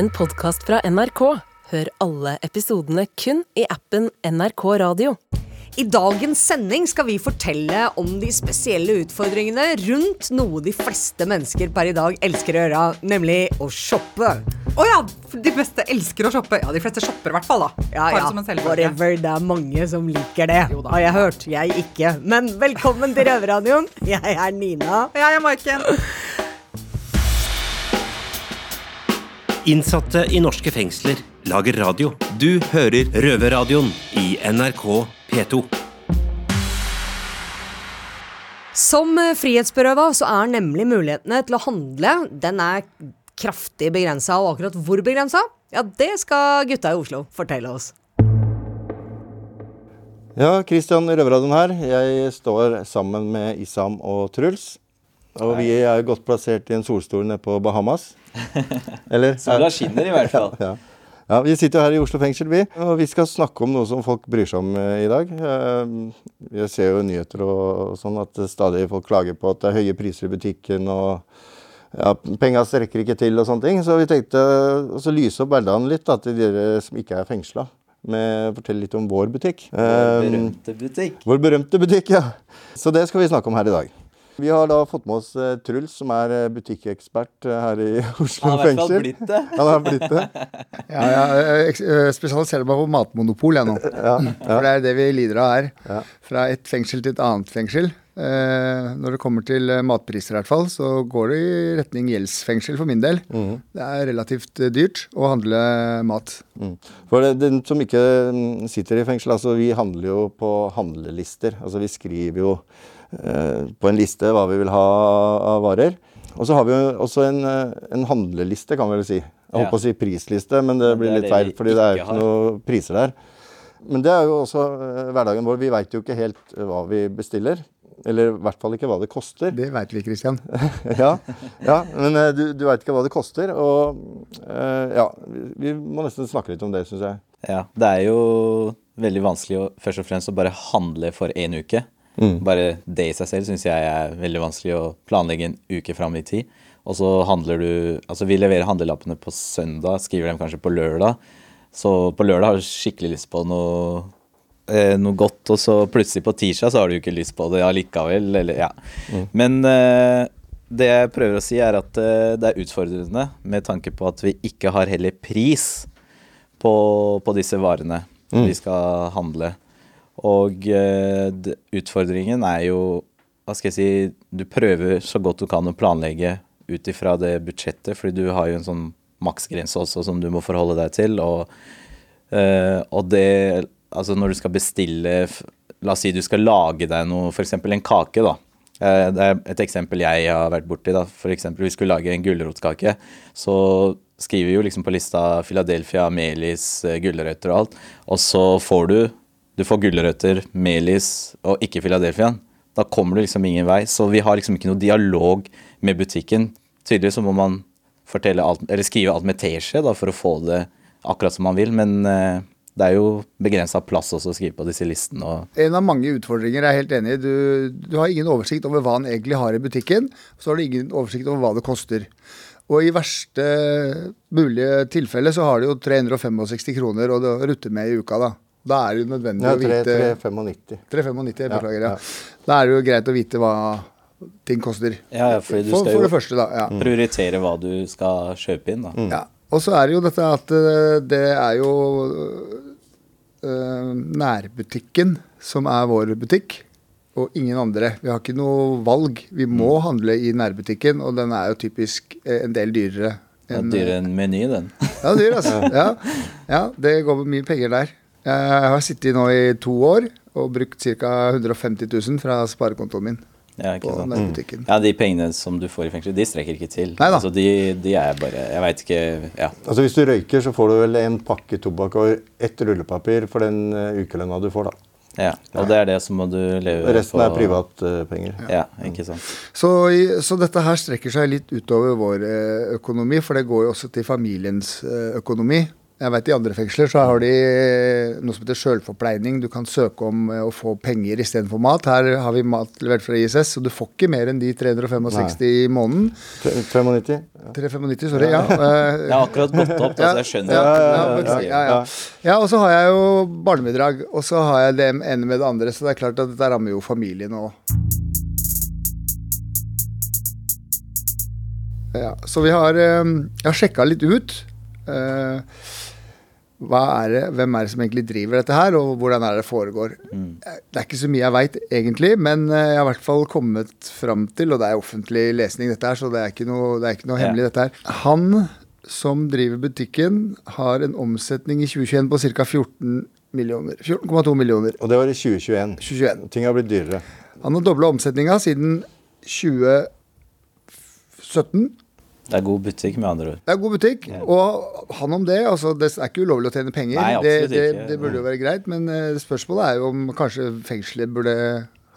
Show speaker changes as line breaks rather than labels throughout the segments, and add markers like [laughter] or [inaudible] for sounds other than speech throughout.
en podkast fra NRK. Hør alle episodene kun i appen NRK Radio.
I dagens sending skal vi fortelle om de spesielle utfordringene rundt noe de fleste mennesker per i dag elsker å gjøre, nemlig å shoppe.
Å ja! De fleste elsker å shoppe. Ja, de fleste shopper i hvert fall, da.
Ja, ja, whatever. Det er mange som liker det,
Jo da.
har jeg hørt. Jeg ikke. Men velkommen til Røverradioen. Jeg er Nina.
Og Jeg er Maiken.
Innsatte i norske fengsler lager radio. Du hører Røverradioen i NRK P2.
Som frihetsberøva så er nemlig mulighetene til å handle Den er kraftig begrensa, og akkurat hvor begrensa? Ja, det skal gutta i Oslo fortelle oss.
Ja, Kristian Røverradioen her. Jeg står sammen med Isam og Truls. Og vi er godt plassert i en solstol nede på Bahamas. [laughs] Eller?
Sola skinner i hvert fall.
Ja. ja, Vi sitter jo her i Oslo fengsel, vi. Og vi skal snakke om noe som folk bryr seg om eh, i dag. Eh, Jeg ser jo nyheter og, sånn at stadig folk klager på at det er høye priser i butikken. og ja, Penga strekker ikke til og sånne ting. Så vi tenkte å lyse opp hverdagen litt da, til dere som ikke er fengsla. Med fortelle litt om vår butikk.
Vår
Eh,
berømte butikk.
vår berømte butikk, ja. Så det skal vi snakke om her i dag. Vi har da fått med oss eh, Truls, som er eh, butikkekspert eh, her i [laughs] Oslo fengsel.
Han har i hvert fall blitt det.
Han har blitt det. [laughs]
Ja, jeg spesialiserer meg på matmonopol jeg nå. [laughs] For det er det vi lider av her.
Ja.
Fra et fengsel til et annet fengsel. Eh, når det kommer til matpriser, i hvert fall, så går det i retning gjeldsfengsel for min del. Det er relativt dyrt å handle mat.
Mm. For det- den som ikke mm, sitter i fengsel, altså vi handler jo på handlelister. Altså vi skriver jo på en liste hva vi vil ha av varer. Og så har vi jo også en, eh, en handleliste, kan vi vel si. Jeg holdt på å si prisliste, men det blir
det
litt feil, fordi det er
jo
ikke noen priser der. Men det er jo også eh, hverdagen vår. Vi veit jo ikke helt eh, hva vi bestiller. Eller i hvert fall ikke hva det koster.
Det veit vi, Kristian. [laughs]
ja, ja, men eh, du, du veit ikke hva det koster. Og eh, ja, vi, vi må nesten snakke litt om det, syns jeg.
Ja, det er jo veldig vanskelig å først og fremst å bare handle for én uke.
Mm.
Bare det i seg selv syns jeg er veldig vanskelig å planlegge en uke fram i tid. Og så handler du Altså, vi leverer handlelappene på søndag, skriver dem kanskje på lørdag. Så på lørdag har du skikkelig lyst på noe eh, noe godt, og så plutselig på tirsdag så har du ikke lyst på det allikevel, eller ja. Men eh, det jeg prøver å si, er at eh, det er utfordrende med tanke på at vi ikke har heller pris på, på disse varene vi skal handle. Og uh, utfordringen er jo Hva skal jeg si Du prøver så godt du kan å planlegge ut ifra det budsjettet, fordi du har jo en sånn maksgrense også som du må forholde deg til. Og, uh, og det Altså når du skal bestille La oss si du skal lage deg noe, f.eks. en kake, da. Eh, Det er et eksempel jeg har vært borti. da. For eksempel, vi skulle lage en gulrotkake. Så skriver vi jo liksom på lista Philadelphia, melis, gulrøtter og alt. Og så får du du får gulrøtter, melis og ikke Philadelphia. Da kommer du liksom ingen vei. Så vi har liksom ikke noe dialog med butikken. Tydeligvis så må man alt, skrive alt med teskje for å få det akkurat som man vil. Men eh, det er jo begrensa plass også å skrive på disse listene.
En av mange utfordringer, jeg er helt enig i. Du, du har ingen oversikt over hva han egentlig har i butikken. Så har du ingen oversikt over hva det koster. Og i verste mulige tilfelle så har du jo 365 kroner å rutte med i uka, da. Da er det jo nødvendig
Ja,
å vite
395.
395, jeg beklager. Ja.
ja.
Da er det jo greit å vite hva ting koster.
Ja, ja, fordi du
for,
skal
for
jo-
det første, da. Ja.
prioritere hva du skal kjøpe inn, da.
Ja. Og så er det jo dette at eh, det er jo eh, nærbutikken som er vår butikk, og ingen andre. Vi har ikke noe valg. Vi må
Mm.
handle i nærbutikken, og den er jo typisk eh, en del dyrere.
Det er dyrere enn Meny, den.
Ja, dyr, altså. [laughs] Ja. ja, det går med mye penger der. Jeg har sittet nå i to år og brukt ca. 150 000 fra sparekontoen min
Ja, ikke
på
sant?
butikken.
Ja, de pengene som du får i fengsel, de strekker ikke til.
Neida.
Altså, de, de er bare Jeg veit ikke Ja.
Altså Hvis du røyker, så får du vel en pakke tobakk og ett rullepapir for den eh, ukelønna du får, da.
ja. Og det er det, som må du leve
Resten er privatpenger.
Ja, ikke sant.
Så, så dette her strekker seg litt utover vår eh, økonomi, for det går jo også til familiens eh, økonomi. Jeg vet I andre fengsler så har de noe som heter sjølforpleining. Du kan søke om eh, å få penger istedenfor mat. Her har vi mat levert fra ISS, og du får ikke mer enn de 365 i måneden.
395? Ja.
395, sorry. Ja. [laughs] Eh,
Jeg har akkurat gått opp, da, så jeg skjønner
ja, ja, ja, ja. og så har jeg jo barnebidrag, og så har jeg det ene med det andre, så det er klart at dette rammer jo familien òg. Ja, så vi har eh, Jeg har sjekka litt ut. eh, er det, hvem er det som egentlig driver dette her, og hvordan er det det foregår? Mm. Det er ikke så mye jeg veit egentlig, men eh, jeg har i hvert fall kommet fram til, og det er offentlig lesning dette her, så det er ikke noe, det er ikke noe
Ja.
hemmelig dette her. Han som driver butikken, har en omsetning i 2021 på ca. 14 millioner. 14,2 millioner.
Og det var i 2021.
2021.
Ting har blitt dyrere.
Han har dobla omsetninga siden 2017.
Det er god butikk, med andre ord.
Det er god butikk, og han om det. altså Det er ikke ulovlig å tjene penger.
Nei,
det, det,
ikke.
det burde jo være greit, men eh, spørsmålet er jo om kanskje fengselet burde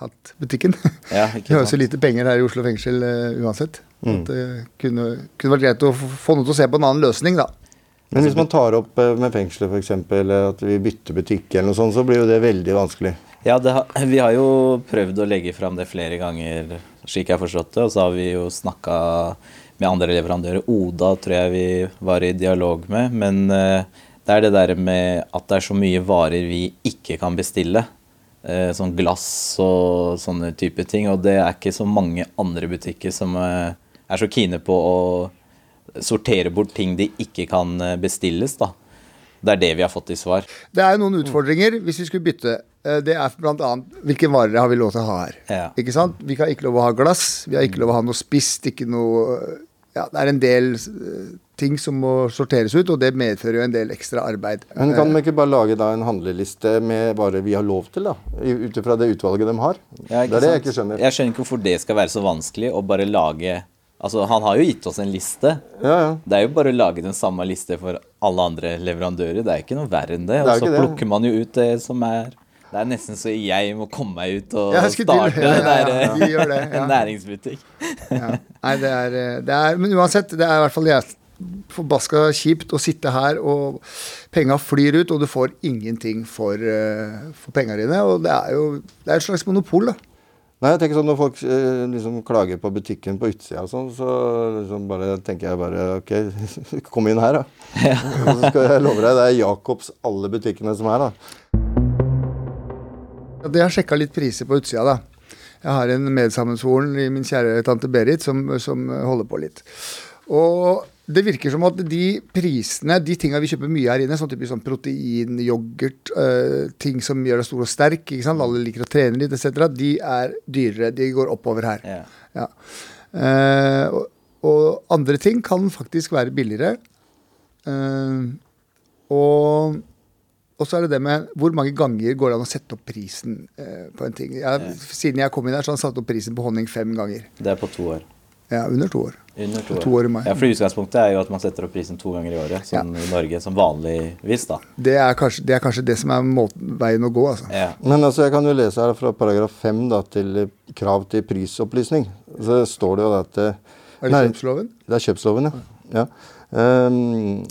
hatt butikken.
Ja,
Det
ikke [laughs]
høres jo
så
lite penger her i Oslo fengsel uh, uansett. At det kunne, kunne vært greit å få noen til å se på en annen løsning, da.
Men hvis man tar opp eh, med fengselet f.eks. at vi bytter butikk eller noe sånt, så blir jo det veldig vanskelig.
Ja, det har, vi har jo prøvd å legge fram det flere ganger, slik jeg har forstått det. Og så har vi jo snakka med andre leverandører. Oda tror jeg vi var i dialog med. Men eh, det er det der med at det er så mye varer vi ikke kan bestille. Eh, sånn glass og sånne type ting. Og det er ikke så mange andre butikker som eh, er så kine på å sortere bort ting de ikke kan bestilles, da. Det er det vi har fått i svar.
Det er noen utfordringer hvis vi skulle bytte. Det er bl.a. hvilke varer har vi lov til å ha her.
Ja.
Ikke sant? Vi har ikke lov å ha glass, vi har ikke lov å ha noe spist, ikke noe Ja, det er en del eh, ting som må sorteres ut, og det medfører jo en del ekstra arbeid.
Men kan vi ikke bare lage da en handleliste med bare vi har lov til, da? Ut ifra det utvalget de har?
Ja,
det er det jeg ikke skjønner.
Jeg skjønner ikke hvorfor det skal være så vanskelig å bare lage Altså, han har jo gitt oss en liste.
Ja, ja.
Det er jo bare å lage den samme liste for alle andre leverandører. Det er ikke noe verre enn det.
Det
Og så plukker man jo ut det som er Det er nesten så jeg må komme meg ut og
starte til.
starte
Ja, ja, [laughs] ja.
det
ja.
en næringsbutikk.
Ja. Nei, det er, eh, det er Men uansett, det er i hvert fall jeg forbaska kjipt å sitte her, og penga flyr ut, og du får ingenting for, eh, for penga dine. Og det er jo det er et slags monopol, da.
Nei, jeg tenker sånn Når folk eh, liksom klager på butikken på utsida sånn, så liksom bare tenker jeg bare OK, [laughs] kom inn her, da. Ja. [laughs] så skal jeg love deg, det er Jacobs alle butikkene som er, da.
Ja, Det har sjekka litt priser på utsida, da. Jeg har en medsammensvoren i min kjære tante Berit som, som holder på litt. Og det virker som at de prisene, de tinga vi kjøper mye her inne, sånn type sånn protein, yoghurt, øh, ting som gjør deg stor og sterk, ikke sant? alle liker å trene litt etc., de er dyrere. De går oppover her.
Yeah.
Ja. Uh, og, og andre ting kan faktisk være billigere. Uh, og, og så er det det med hvor mange ganger går det an å sette opp prisen eh, på en ting. Jeg, Siden jeg kom inn her, så har han satt opp prisen på honning fem ganger.
Det er på to år.
Ja, under to år.
Under to år.
To år i mai.
Ja, for Utgangspunktet er jo at man setter opp prisen to ganger i året, sånn i Norge, som vanligvis, da.
Det er kanskje det, er kanskje det som er måten, veien å gå, altså.
Ja.
Men altså, jeg kan jo lese her fra paragraf 5 da, til eh, krav til prisopplysning. Så står det jo at det,
Er det
Nei,
kjøpsloven?
Det er kjøpsloven, ja. ja. Um,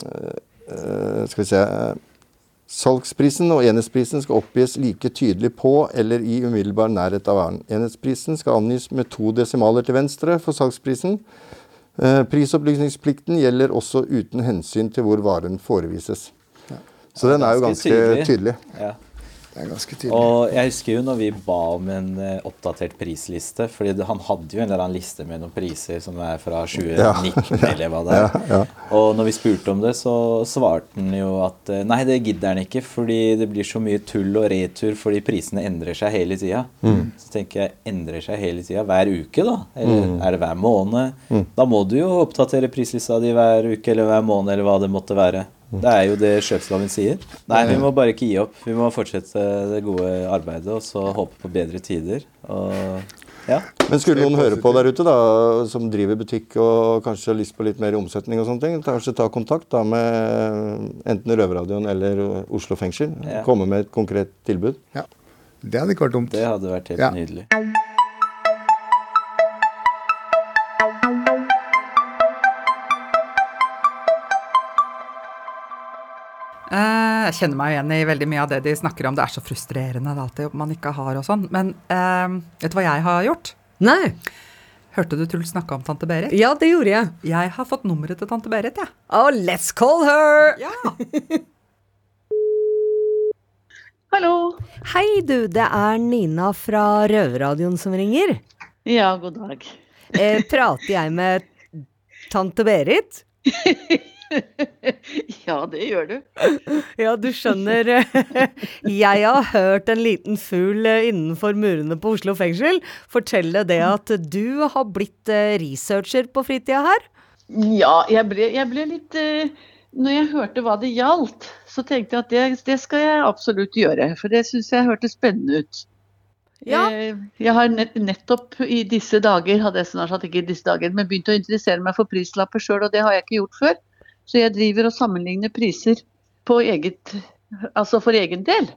uh, skal vi se eh, Salgsprisen og enhetsprisen skal oppgis like tydelig på eller i umiddelbar nærhet av varen. Enhetsprisen skal angis med to desimaler til venstre for salgsprisen. Eh, prisopplysningsplikten gjelder også uten hensyn til hvor varen forevises. Så den er jo
ganske tydelig.
tydelig.
ja.
Det er ganske tydelig.
Og jeg husker jo når vi ba om en eh, oppdatert prisliste, fordi han hadde jo en eller annen liste med noen priser som er fra 2019 eller hva det er.
Ja,
Og når vi spurte om det, så svarte han jo at eh, nei, det gidder han ikke, fordi det blir så mye tull og retur fordi prisene endrer seg hele tida. Så tenker jeg, endrer seg hele tida hver uke, da? Eller er det hver måned? Da må du jo oppdatere prislista di hver uke eller hver måned eller hva det måtte være. Det er jo det kjøpsloven sier. Nei, vi må bare ikke gi opp. Vi må fortsette det gode arbeidet og så håpe på bedre tider. Og ja.
Men skulle noen høre på der ute da, som driver butikk og kanskje har lyst på litt mer omsetning og sånne ting, kanskje ta kontakt da med enten Røverradioen eller Oslo fengsel.
Ja.
Komme med et konkret tilbud.
Ja. Det hadde ikke vært dumt.
Det hadde vært helt
Ja.
nydelig.
Jeg kjenner meg igjen i veldig mye av det de snakker om. Det er så frustrerende da, at det man ikke har og sånn. Men eh, vet du hva jeg har gjort?
Nei.
Hørte du Truls snakke om tante Berit?
Ja, det gjorde jeg.
Jeg har fått nummeret til tante Berit, jeg.
Oh, let's call her!
Ja. [laughs]
Hallo.
Hei, du. Det er Nina fra Røverradioen som ringer.
Ja, god dag.
Eh, prater jeg med tante Berit? [laughs] [laughs]
ja, det gjør du.
Ja, du skjønner. [laughs] Jeg har hørt en liten fugl eh, innenfor murene på Oslo fengsel fortelle det at du har blitt eh, researcher på fritida her.
Ja, jeg ble, jeg ble litt eh, Når jeg hørte hva det gjaldt, så tenkte jeg at det, det skal jeg absolutt gjøre. For det syns jeg hørtes spennende ut.
Ja.
Eh, Jeg har nettopp i disse dager, hadde jeg snart sagt ikke i disse dager, men begynt å interessere meg for prislapper sjøl, og det har jeg ikke gjort før. Så jeg driver og sammenligner priser på eget, altså for egen del.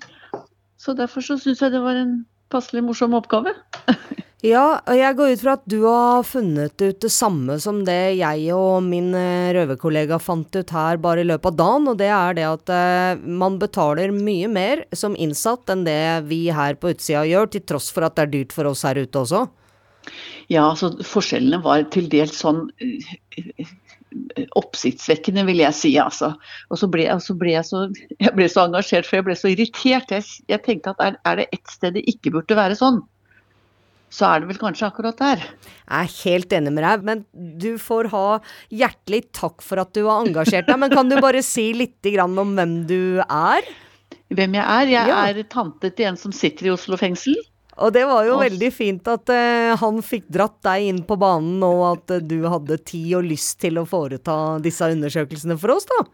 Så derfor så syns jeg det var en passelig morsom oppgave. [laughs]
Ja, og jeg går ut fra at du har funnet ut det samme som det jeg og min eh, røverkollega fant ut her bare i løpet av dagen, og det er det at eh, man betaler mye mer som innsatt enn det vi her på utsida gjør, til tross for at det er dyrt for oss her ute også.
Ja, altså forskjellene var til dels sånn eh, oppsiktsvekkende, vil jeg si. altså. Og så ble, så ble jeg, så, jeg ble så engasjert, for jeg ble så irritert. Jeg, jeg tenkte at er, er det ett sted det ikke burde være sånn, så er det vel kanskje akkurat der.
Jeg er helt enig med deg, men du får ha hjertelig takk for at du har engasjert deg. Men kan du bare si litt grann om hvem du er?
Hvem jeg er? Jeg
Ja.
er tante til en som sitter i Oslo fengsel.
Og det var jo veldig fint at uh, han fikk dratt deg inn på banen, og at uh, du hadde tid og lyst til å foreta disse undersøkelsene for oss, da.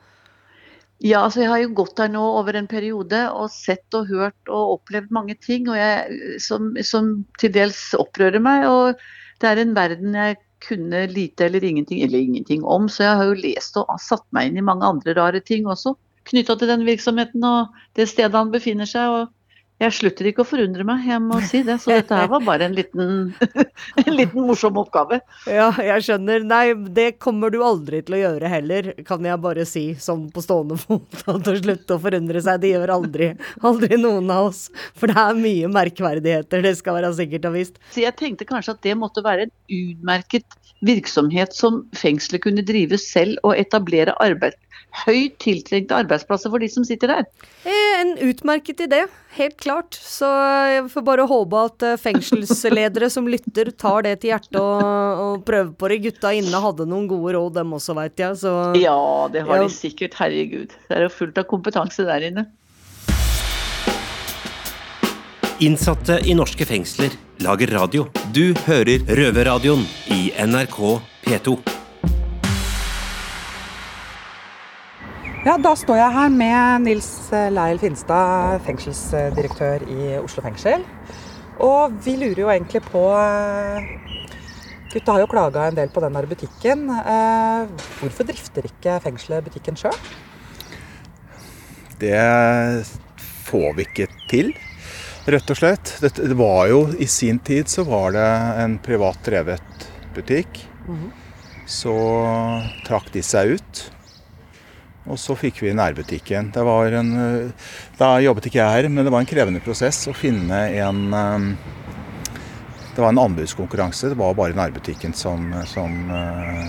Ja, altså jeg har jo gått der nå over en periode og sett og hørt og opplevd mange ting og jeg, som, som til dels opprører meg. Og det er en verden jeg kunne lite eller ingenting, eller ingenting om, så jeg har jo lest og satt meg inn i mange andre rare ting også knytta til den virksomheten og det stedet han befinner seg. og jeg slutter ikke å forundre meg, jeg må si det. Så dette her var bare en liten, [laughs] en liten morsom oppgave.
Ja, jeg skjønner. Nei, det kommer du aldri til å gjøre heller, kan jeg bare si sånn på stående fot. [laughs] At å slutte å forundre seg, det gjør aldri, aldri noen av oss. For det er mye merkverdigheter, det skal være sikkert og visst.
Så jeg tenkte kanskje at det måtte være en utmerket virksomhet som fengselet kunne drive selv og etablere arbeid, høyt tiltrengte arbeidsplasser for de som sitter der.
Eh, En utmerket idé, helt klart. Så jeg får bare håpe at eh, fengselsledere som lytter, tar det til hjertet og, og prøver på det. Gutta inne hadde noen gode råd, dem også, veit jeg. Så
Ja, det har de sikkert. Herregud. Det er jo fullt av kompetanse der inne.
Innsatte i norske fengsler lager radio. Du hører Røverradioen i NRK P2.
Ja, da står jeg her med Nils Leil Finstad, fengselsdirektør i Oslo fengsel. Og vi lurer jo egentlig på eh, Gutta har jo klaga en del på den der butikken. Eh, Hvorfor drifter ikke fengselet butikken sjøl?
Det får vi ikke til, rett og slett. Det, var jo I sin tid så var det en privat drevet butikk. Så trakk de seg ut. Og så fikk vi nærbutikken. Det var en, eh, da jobbet ikke jeg her, men det var en krevende prosess å finne en eh, Det var en anbudskonkurranse. Det var bare nærbutikken som, som uh,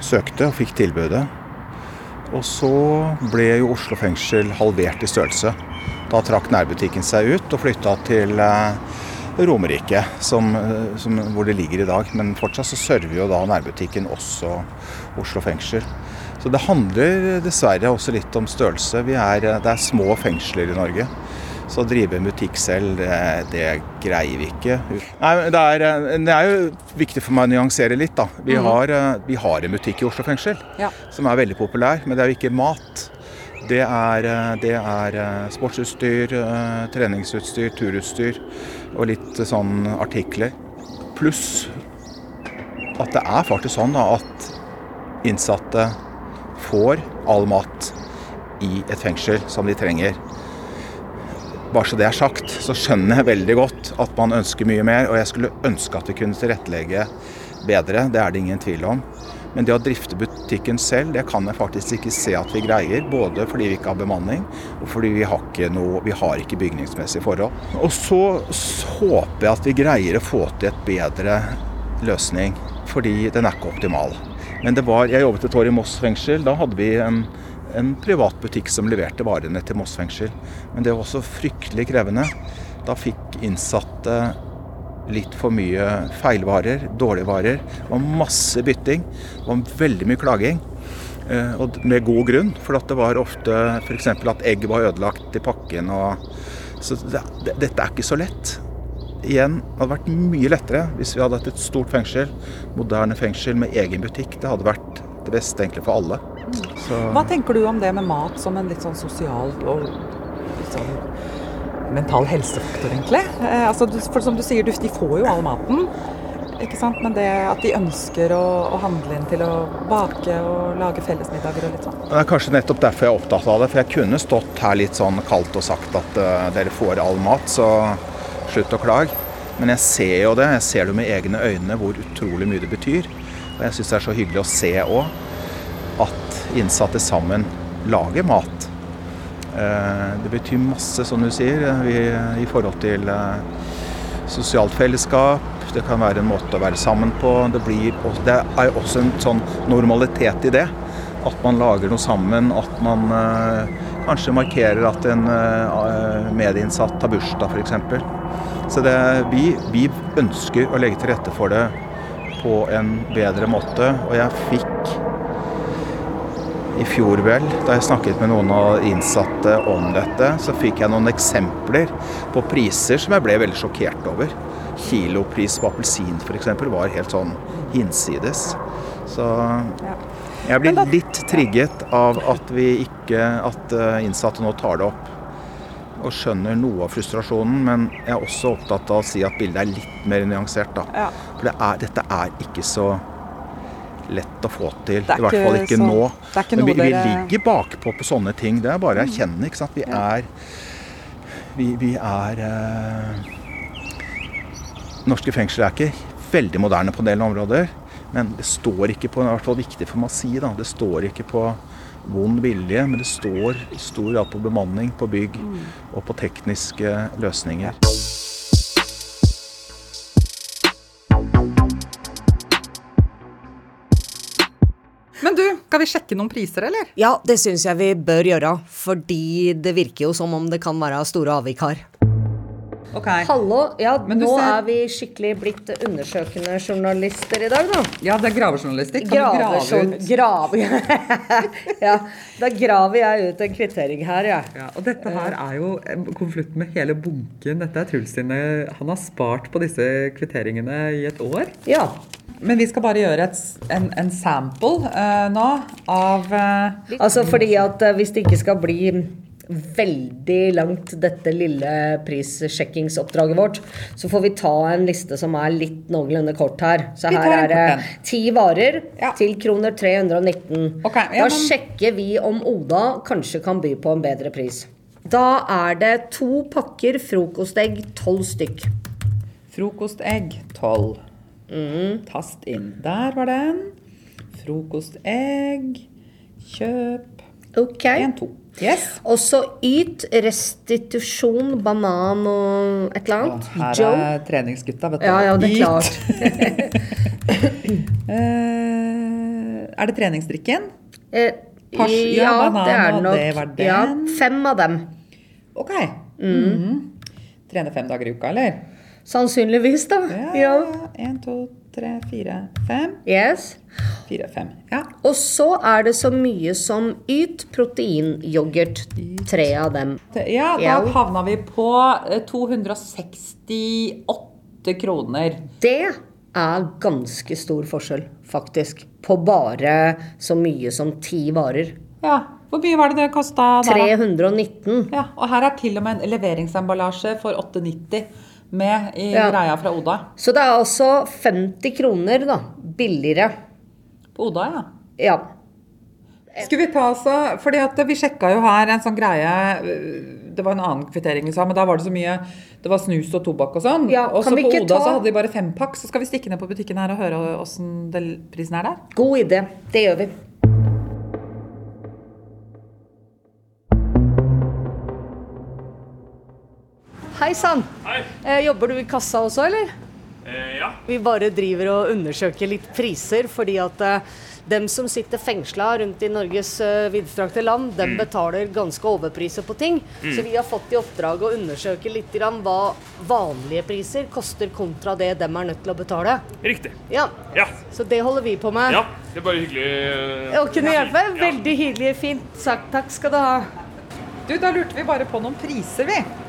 søkte og fikk tilbudet. Og så ble jo Oslo fengsel halvert i størrelse. Da trakk nærbutikken seg ut og flytta til eh, Romerike, som, eh, som, hvor det ligger i dag. Men fortsatt så server jo da nærbutikken også Oslo fengsel. Så det handler dessverre også litt om størrelse. Vi er, eh, det er små fengsler i Norge. Så å drive en butikk selv, det, det greier vi ikke. Nei, det, er, det er jo viktig for meg å nyansere litt. da. Vi, har, eh, vi har en butikk i Oslo fengsel
Ja.
som er veldig populær, men det er jo ikke mat. Det er, eh, det er eh, sportsutstyr, eh, treningsutstyr, turutstyr og litt sånn artikler. Pluss at det er faktisk sånn at innsatte får all mat i et fengsel som de trenger. Bare så det er sagt, så skjønner jeg veldig godt at man ønsker mye mer, og jeg skulle ønske at vi kunne tilrettelegge bedre, det er det ingen tvil om. Men det å drifte butikken selv, det kan jeg faktisk ikke se at vi greier. Både fordi vi ikke har bemanning, og fordi vi har ikke, noe, vi har ikke bygningsmessige forhold. Og så håper jeg at vi greier å få til et bedre løsning, fordi den er ikke optimal. Men det var, jeg jobbet et år i Moss fengsel. Da hadde vi en, en privat butikk som leverte varene til Moss fengsel. Men det var også fryktelig krevende. Da fikk innsatte litt for mye feilvarer, dårlige varer. Det var masse bytting. Det var veldig mye klaging. Eh, og med god grunn, for det var ofte f.eks. at egg var ødelagt i pakken. Og, så det, det, dette er ikke så lett. Igjen, det hadde vært mye lettere hvis vi hadde hatt et stort fengsel, moderne fengsel med egen butikk. Det hadde vært det beste egentlig for alle. Så,
Hva tenker du om det med mat som en litt sånn sosial og sånn mental helsefaktor, egentlig? Eh, altså, for som du sier, de får jo all maten. Ikke sant? Men det at de ønsker å, å handle inn til å bake og lage fellesmiddager og litt sånn.
Det er kanskje nettopp derfor jeg er opptatt av det. For jeg kunne stått her litt sånn kaldt og sagt at uh, dere får all mat, så slutt å klage. Men jeg ser jo det. Jeg ser det med egne øyne hvor utrolig mye det betyr. Og jeg syns det er så hyggelig å se òg at innsatte sammen lager mat. Eh, Det betyr masse, som du sier, eh, i forhold til eh, sosialt fellesskap. Det kan være en måte å være sammen på. Det, blir, det er også en sånn normalitet i det. At man lager noe sammen. At man kanskje markerer at en medieinnsatt har bursdag, f.eks. Så det, vi, vi ønsker å legge til rette for det på en bedre måte. Og jeg fikk fjor vel, da jeg snakket med noen av innsatte om dette, så fikk jeg noen eksempler på priser som jeg ble veldig sjokkert over. Kilopris på appelsin f.eks. var helt sånn hinsides. Så jeg blir litt trigget av at vi ikke At eh, innsatte nå tar det opp og skjønner noe av frustrasjonen, men jeg er også opptatt av å si at bildet er litt mer nyansert, da. For det er, dette er ikke så lett å få til. I hvert fall
ikke så-
nå.
er ikke
Men vi, vi ligger bakpå på sånne ting. Det er bare å erkjenne. ikke sant? Vi er Vi, vi er eh, Norske fengsler er ikke veldig moderne på en del områder. Men det står ikke på, det er i hvert fall viktig for meg å si, da, det står ikke på vond vilje, men det står i stor grad på bemanning, på bygg og på tekniske løsninger.
Skal vi sjekke noen priser, eller?
Ja, det syns jeg vi bør gjøre, fordi det virker jo som om det kan være store avvik her.
Okay.
Hallo, ja, nå
ser-
er vi skikkelig blitt undersøkende journalister i dag, da.
Ja, det er gravejournalistikk. Kan du grave ut
grave [laughs] Ja, da graver jeg ut en kvittering her, jeg.
ja, Og dette her er jo konflikt med hele bunken. Dette er Truls sine Han har spart på disse kvitteringene i et år.
Ja.
Men vi skal bare gjøre et, en, en sample uh, nå av uh,
Altså fordi at uh, hvis det ikke skal bli veldig langt dette lille prissjekkingsoppdraget vårt, så får vi ta en liste som er litt noenlunde kort her. Så her er det ti varer
Ja.
til kroner 319.
Okay, ja,
da sjekker vi om Oda kanskje kan by på en bedre pris. Da er det to pakker frokostegg, tolv stykk.
frokostegg 12. Tast inn. Der var den. Frokostegg. Kjøp.
Ok.
1, 2. Yes.
Og så yt restitusjon, banan og et eller
annet.
annet.
her
Joe.
er treningsgutta, vet du.
Ja, ja, det er klart. [laughs]
Eh, er det treningsdrikken?
Eh,
Pars- ja,
ja,
banan,
det er det nok.
det var den.
Ja, fem av dem.
Ok. Mhm. Trene fem dager i uka, eller?
Sannsynligvis, da. Ja.
Én, to, tre, fire, fem.
Yes.
Fire, fem. Ja.
Og så er det så mye som Yt proteinyoghurt. Tre av dem.
Ja, da havna vi på eh, 268 kroner.
Det er ganske stor forskjell, faktisk. På bare så mye som ti varer.
Ja. Hvor mye var det det kosta?
319.
Ja, og her er til og med en leveringsemballasje for 8,90 med i
Ja.
greia fra Oda.
Så det er altså 50 kroner, da. Billigere.
På Oda, ja.
Ja.
Skulle vi ta så, Fordi at vi sjekka jo her en sånn greie Det var en annen kvittering vi sa, men da var det så mye Det var snus og tobakk og sånn.
Ja,
og så på Oda
ta-
så hadde de bare fempakk. Så skal vi stikke ned på butikken her og høre åssen prisen er der.
God idé. Det gjør vi. Hei sann. Eh, jobber du i kassa også, eller?
ja.
Vi bare driver og undersøker litt priser, fordi at eh, dem som sitter fengsla rundt i Norges eh, vidstrakte land, dem betaler ganske overpriser på ting. Så vi har fått i oppdrag å undersøke litt grann hva vanlige priser koster kontra det dem er nødt til å betale.
Riktig.
Ja,
Ja.
Så det holder vi på med.
ja. Det er bare hyggelig.
Å kunne hjelpe? Veldig hyggelig. Fint sagt. Takk skal du ha.
Du, da lurte vi bare på noen priser, vi.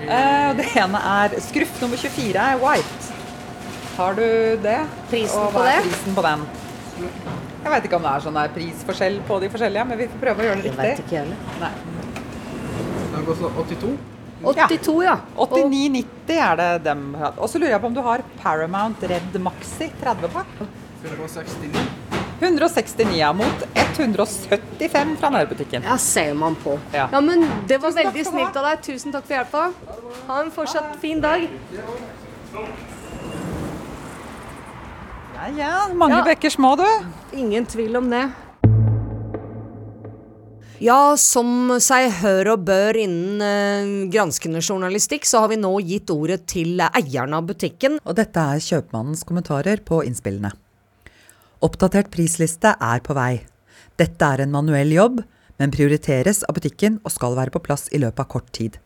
Eh, det ene er skruff nummer 24 er white. Har du det?
Prisen
Og
på
hva er
det?
prisen på den? Jeg veit ikke om det er sånn der prisforskjell på de forskjellige, men vi får prøve å gjøre det
riktig. Jeg
vet
ikke heller.
Nei.
Den koster 82.
82, ja. Og
89,90 er det dem. Og så lurer jeg på om du har Paramount Red Maxi 30 pakk?
169.
169 ja, mot 175 fra nærbutikken.
Ja, ser man på.
Ja.
Ja, men det var
Tusen
veldig snilt av deg. Tusen takk for hjelpa. Ha en fortsatt fin dag.
Ja, ja, mange
Ja.
bekker små, du.
Ingen tvil om det. Ja, som seg hør og bør innen eh, granskende journalistikk, så har vi nå gitt ordet til eieren av butikken.
Og dette er kjøpmannens kommentarer på innspillene. Oppdatert prisliste er på vei. Dette er en manuell jobb, men prioriteres av butikken og skal være på plass i løpet av kort tid.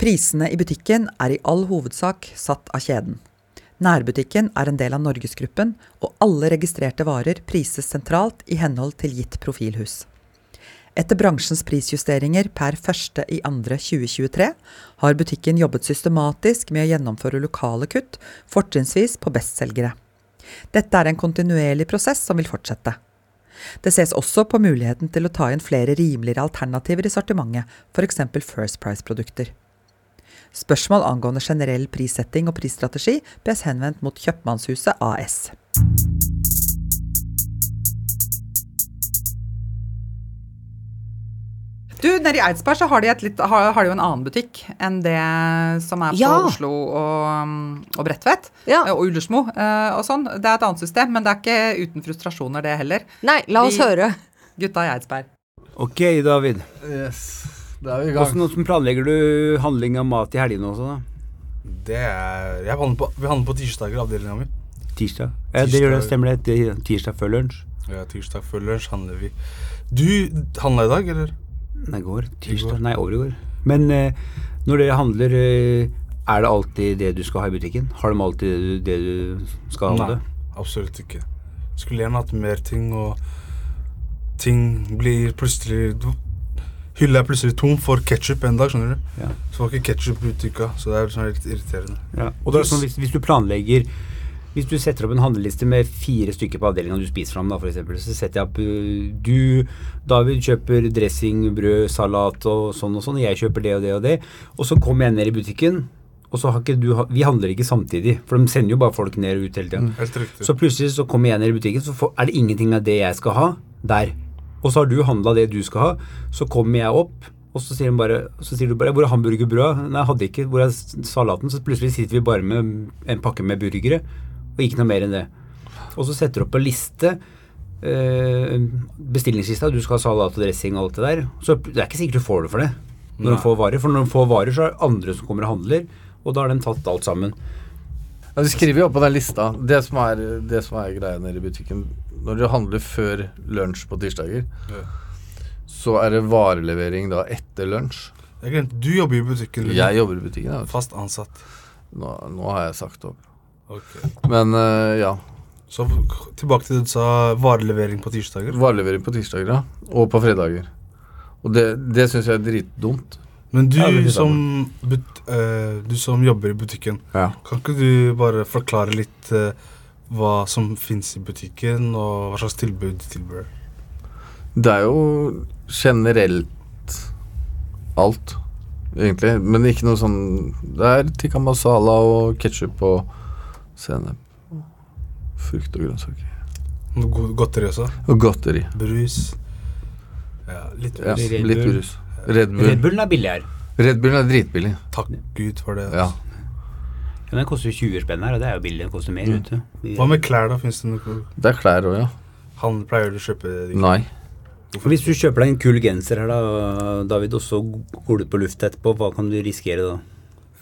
Prisene i butikken er i all hovedsak satt av kjeden. Nærbutikken er en del av Norgesgruppen, og alle registrerte varer prises sentralt i henhold til gitt profilhus. Etter bransjens prisjusteringer per 1.2.2023 har butikken jobbet systematisk med å gjennomføre lokale kutt, fortrinnsvis på bestselgere. Dette er en kontinuerlig prosess som vil fortsette. Det ses også på muligheten til å ta inn flere rimeligere alternativer i sortimentet, f.eks. First Price-produkter. Spørsmål angående generell prissetting og prisstrategi bes henvendt mot Kjøpmannshuset AS. Du, Nede i Eidsberg så har de, et litt, har, har de jo en annen butikk enn det som er på
Ja.
Oslo og, og Bredtvet.
Ja.
Og Ullersmo eh, og sånn. Det er et annet system, men det er ikke uten frustrasjoner, det heller.
Nei, la oss
Vi-
høre.
Gutta i Eidsberg.
Ok, David.
Yes, da er vi i gang.
Hvordan, hvordan planlegger du handling av mat i helgene også, da?
Det er jeg handler på, Vi handler på tirsdager, avdelinga mi.
Tirsdag? Ja, det gjør det, stemmer. Det- Tirsdag før lunsj?
Ja, tirsdag før lunsj handler vi. Du handla i dag, eller?
Nei, går. Tirsdag? Nei, over i går. Men eh, når dere handler, eh, er det alltid det du skal ha i butikken? Har de alltid det du, det du skal
Nei, absolutt ikke. Skulle gjerne hatt mer ting, og ting blir plutselig Hylla er plutselig tom for ketsjup en dag, skjønner du.
Ja.
Så var ikke ketsjup i butikken så det er sånn litt irriterende.
Ja. Og det er sånn, hvis, hvis du planlegger Hvis du setter opp en handleliste med fire stykker på avdelinga du spiser fram, da, for eksempel, så setter jeg opp uh, Du, David, kjøper dressing, brød, salat og sånn og sånn, og jeg kjøper det og det og det. Og så kommer jeg ned i butikken, og så har ikke du Vi handler ikke samtidig, for de sender jo bare folk ned og ut hele tida.
Mm.
Så plutselig så kommer jeg ned i butikken, så er det ingenting av det jeg skal ha, der. Og så har du handla det du skal ha, så kommer jeg opp, og så sier, bare, så sier du bare 'Hvor er hamburgerbrød?' Nei, jeg hadde ikke. Hvor er salaten? Så plutselig sitter vi bare med en pakke med burgere, og ikke noe mer enn det. Og så setter du opp en liste, eh, bestillingslista, du skal ha salat og dressing og alt det der. Så det er ikke sikkert du får det for det når
Nei.
du får varer. For når du får varer, så er det andre som kommer og handler, og da har de tatt alt sammen.
Ja, de skriver jo opp på den lista. Det som er, det som er greia nede i butikken Når du handler før lunsj på tirsdager,
Ja.
så er det varelevering da etter lunsj.
Jeg glemte, Du jobber i butikken? eller?
Jeg jobber i butikken. Ja.
Fast ansatt.
Nå, nå har jeg sagt opp. Men uh, ja.
Så tilbake til det du sa, varelevering på tirsdager.
Varelevering på tirsdager, ja. Og på fredager. Og det, det syns jeg er dritdumt.
Men du,
Ja,
som, but, uh, du som jobber i butikken,
Ja.
kan ikke du bare forklare litt uh, hva som fins i butikken, og hva slags tilbud de tilbyr?
Det er jo generelt alt, egentlig. Men ikke noe sånn Det er tikka masala og ketsjup og sennep. og Frukt og grønnsaker.
Noe godteri også?
Og godteri.
Brus? Litt
Ja, litt urus. Red Bull.
Red Bullen er billig her.
Red Bullen er dritbillig.
Takk Gud for det.
Ja.
Ja, den koster jo 20 spenn her, og det er jo billig. Den koster mer, vet du.
Hva med klær, da? Fins det noe
Det er klær òg, ja.
Han pleier du å kjøpe det?
Nei.
Hvis du kjøper deg en kul genser her, da, David, og så går du på luft etterpå, hva kan du risikere da?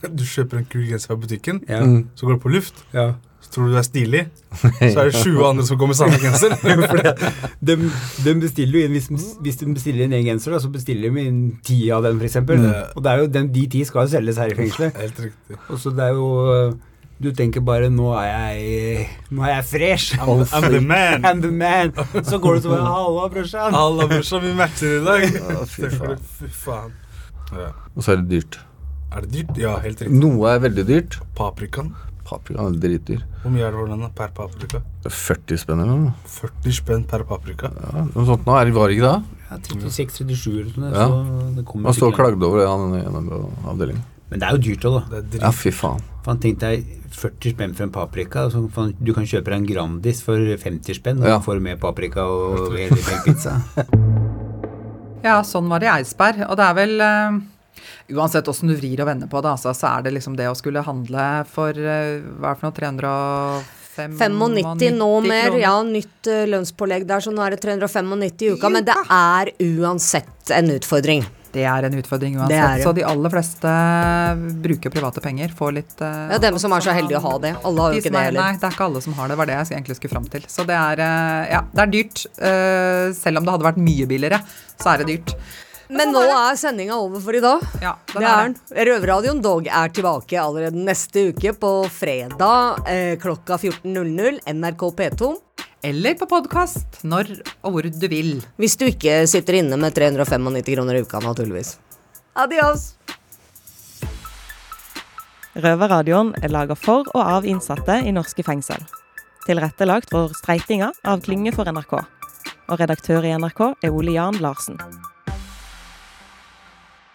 Du kjøper en kul genser fra butikken,
Ja.
Mm.
så går du på luft.
Ja.
Så tror du du er stilig, så er det 20 andre som kommer med samme genser. [laughs]
De, de bestiller jo inn, hvis, hvis de bestiller inn en genser, da, så bestiller de inn ti av den, f.eks.
Mm.
Og det er jo den, de ti skal jo selges her i fengselet. [laughs]
Helt riktig.
Og så det er jo Du tenker bare 'nå er jeg Nå er jeg fresh'.
I'm, I'm the man.
I'm the man. Så går du så bare 'halla, brorsan'.
Halla, brorsan, vi matcher i dag.
Ja, fy faen.
Fy faen. Ja.
Og så er det dyrt.
Er det dyrt? Ja, helt riktig.
Noe er veldig dyrt.
Paprikaen.
Paprikaen er dritdyr.
Hvor mye er det for den per paprika?
Er 40 spenn eller noe.
40 spenn per paprika.
Ja, noe sånt nå er det var ikke da?
Ja, 36-37 eller sånn.
Ja.
Så det kommer
Man står og klagde over det han gjennom avdelingen.
Men det er jo dyrt òg, da.
Det er.
Ja, fy faen.
Faen, tenk deg 40 spenn for en paprika. Altså, Så faen, du kan kjøpe deg en Grandis for 50 spenn, og
Ja.
får med paprika og hele hele pizza. [laughs]
Ja, sånn var det i Eidsberg. Og det er vel eh, Uansett åssen du vrir og vender på det, altså, så er det liksom det å skulle handle for eh, hva er det for noe 395
95 nå mer,
kroner.
ja. Nytt eh, lønnspålegg der, så nå er det 395 i uka. Men det er uansett en utfordring.
Det er en utfordring uansett. Så de aller fleste bruker private penger. Får litt uh,
Ja, dem som er så heldige å ha det. Alle har
de
jo ikke det
er-
heller.
Nei, det er ikke alle som har det. Det var det jeg egentlig skulle fram til. Så det er, uh, ja, det er dyrt. Uh, selv om det hadde vært mye billigere, så er det dyrt.
Men nå er sendinga over for i dag.
Ja,
Det er den. Røverradioen dog er tilbake allerede neste uke på fredag eh, klokka 14.00 NRK P2.
Eller på podkast når og hvor du vil.
Hvis du ikke sitter inne med 395 kroner i uka, naturligvis. Adios!
Røverradioen er laga for og av innsatte i norske fengsel. Tilrettelagt for streitinga av Klynge for NRK. Og redaktør i NRK er Ole Jan Larsen.